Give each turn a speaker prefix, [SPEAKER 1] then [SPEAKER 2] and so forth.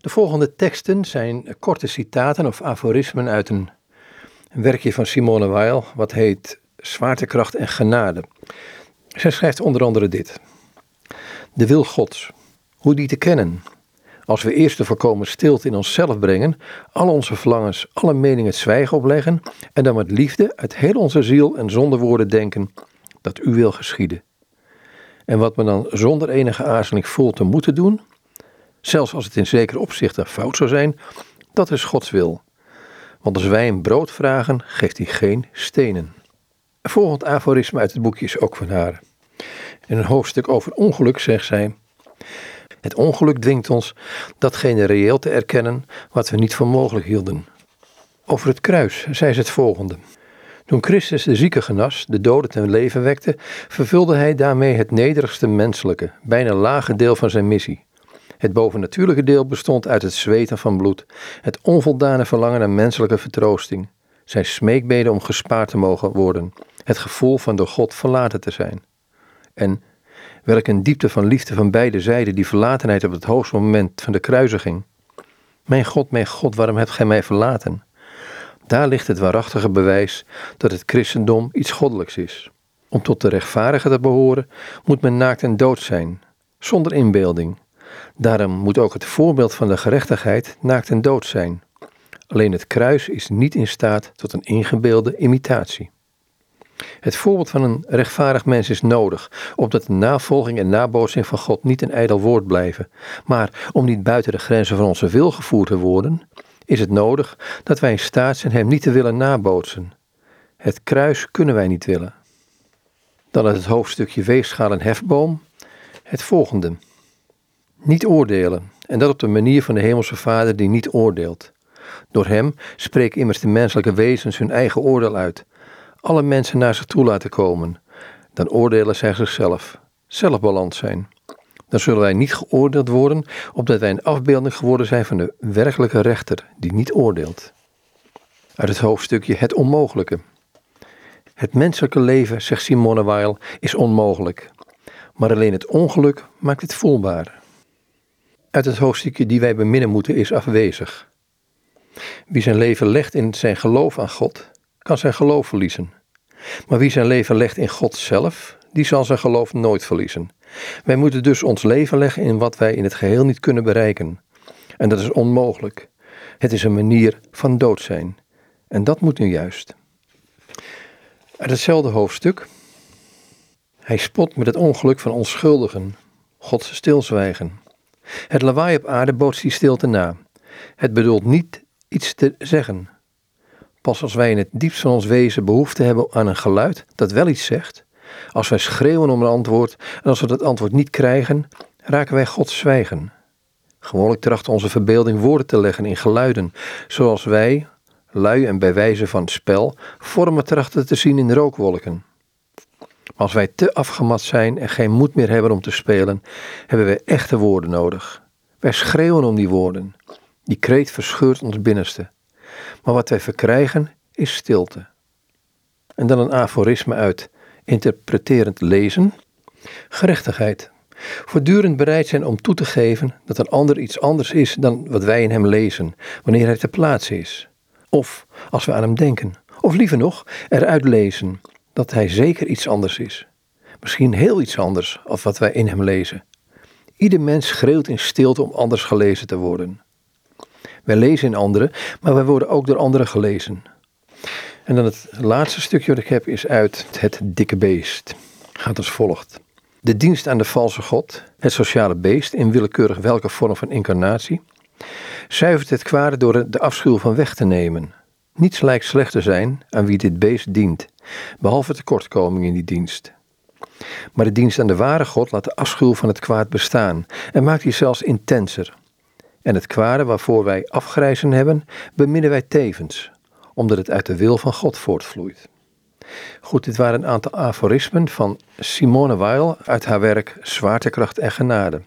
[SPEAKER 1] De volgende teksten zijn korte citaten of aforismen uit een werkje van Simone Weil, wat heet Zwaartekracht en Genade. Zij schrijft onder andere dit. De wil Gods, hoe die te kennen? Als we eerst de voorkomen stilte in onszelf brengen, al onze verlangens, alle meningen zwijgen opleggen en dan met liefde uit heel onze ziel en zonder woorden denken dat u wil geschieden. En wat men dan zonder enige aarzeling voelt te moeten doen, zelfs als het in zekere opzichten fout zou zijn, dat is Gods wil. Want als wij hem brood vragen, geeft hij geen stenen. Volgend aforisme uit het boekje is ook van haar. In een hoofdstuk over ongeluk zegt zij: Het ongeluk dwingt ons datgene reëel te erkennen wat we niet voor mogelijk hielden. Over het kruis zei ze het volgende. Toen Christus de zieke genas, de doden ten leven wekte, vervulde hij daarmee het nederigste menselijke, bijna lage deel van zijn missie. Het bovennatuurlijke deel bestond uit het zweten van bloed, het onvoldane verlangen naar menselijke vertroosting, zijn smeekbeden om gespaard te mogen worden, het gevoel van door God verlaten te zijn. En welk een diepte van liefde van beide zijden die verlatenheid op het hoogste moment van de kruisiging. Mijn God, mijn God, waarom hebt gij mij verlaten? Daar ligt het waarachtige bewijs dat het christendom iets goddelijks is. Om tot de rechtvaardigen te behoren, moet men naakt en dood zijn, zonder inbeelding. Daarom moet ook het voorbeeld van de gerechtigheid naakt en dood zijn. Alleen het kruis is niet in staat tot een ingebeelde imitatie. Het voorbeeld van een rechtvaardig mens is nodig, opdat de navolging en nabootsing van God niet een ijdel woord blijven. Maar om niet buiten de grenzen van onze wil gevoerd te worden, is het nodig dat wij in staat zijn Hem niet te willen nabootsen. Het kruis kunnen wij niet willen. Dan uit het hoofdstukje Weegschaal en Hefboom het volgende. Niet oordelen, en dat op de manier van de Hemelse Vader die niet oordeelt. Door Hem spreken immers de menselijke wezens hun eigen oordeel uit, alle mensen naar zich toe laten komen, dan oordelen zij zichzelf, zelfbalans zijn. Dan zullen wij niet geoordeeld worden, opdat wij een afbeelding geworden zijn van de werkelijke rechter, die niet oordeelt. Uit het hoofdstukje Het Onmogelijke. Het menselijke leven, zegt Simone Weil, is onmogelijk. Maar alleen het ongeluk maakt het voelbaar. Uit het hoofdstukje Die wij beminnen moeten is afwezig. Wie zijn leven legt in zijn geloof aan God, kan zijn geloof verliezen. Maar wie zijn leven legt in God zelf, die zal zijn geloof nooit verliezen. Wij moeten dus ons leven leggen in wat wij in het geheel niet kunnen bereiken. En dat is onmogelijk. Het is een manier van dood zijn. En dat moet nu juist. Uit hetzelfde hoofdstuk. Hij spot met het ongeluk van onschuldigen, Gods stilzwijgen. Het lawaai op aarde bootst die stilte na. Het bedoelt niet iets te zeggen, Pas als wij in het diepst van ons wezen behoefte hebben aan een geluid dat wel iets zegt, als wij schreeuwen om een antwoord en als we dat antwoord niet krijgen, raken wij God zwijgen. Gewoonlijk trachten onze verbeelding woorden te leggen in geluiden, zoals wij, lui en bij wijze van spel, vormen trachten te zien in rookwolken. Maar als wij te afgemat zijn en geen moed meer hebben om te spelen, hebben wij echte woorden nodig. Wij schreeuwen om die woorden. Die kreet verscheurt ons binnenste. Maar wat wij verkrijgen is stilte. En dan een aforisme uit interpreterend lezen. Gerechtigheid. Voortdurend bereid zijn om toe te geven dat een ander iets anders is dan wat wij in hem lezen, wanneer hij ter plaatse is. Of als we aan hem denken. Of liever nog, eruit lezen dat hij zeker iets anders is. Misschien heel iets anders of wat wij in hem lezen. Ieder mens schreeuwt in stilte om anders gelezen te worden. Wij lezen in anderen, maar wij worden ook door anderen gelezen. En dan het laatste stukje wat ik heb is uit het dikke beest. Gaat als volgt. De dienst aan de valse god, het sociale beest in willekeurig welke vorm van incarnatie, zuivert het kwade door de afschuw van weg te nemen. Niets lijkt slecht te zijn aan wie dit beest dient, behalve tekortkoming in die dienst. Maar de dienst aan de ware God laat de afschuw van het kwaad bestaan en maakt die zelfs intenser. En het kwade waarvoor wij afgrijzen hebben, beminnen wij tevens, omdat het uit de wil van God voortvloeit. Goed, dit waren een aantal aforismen van Simone Weil uit haar werk Zwaartekracht en Genade.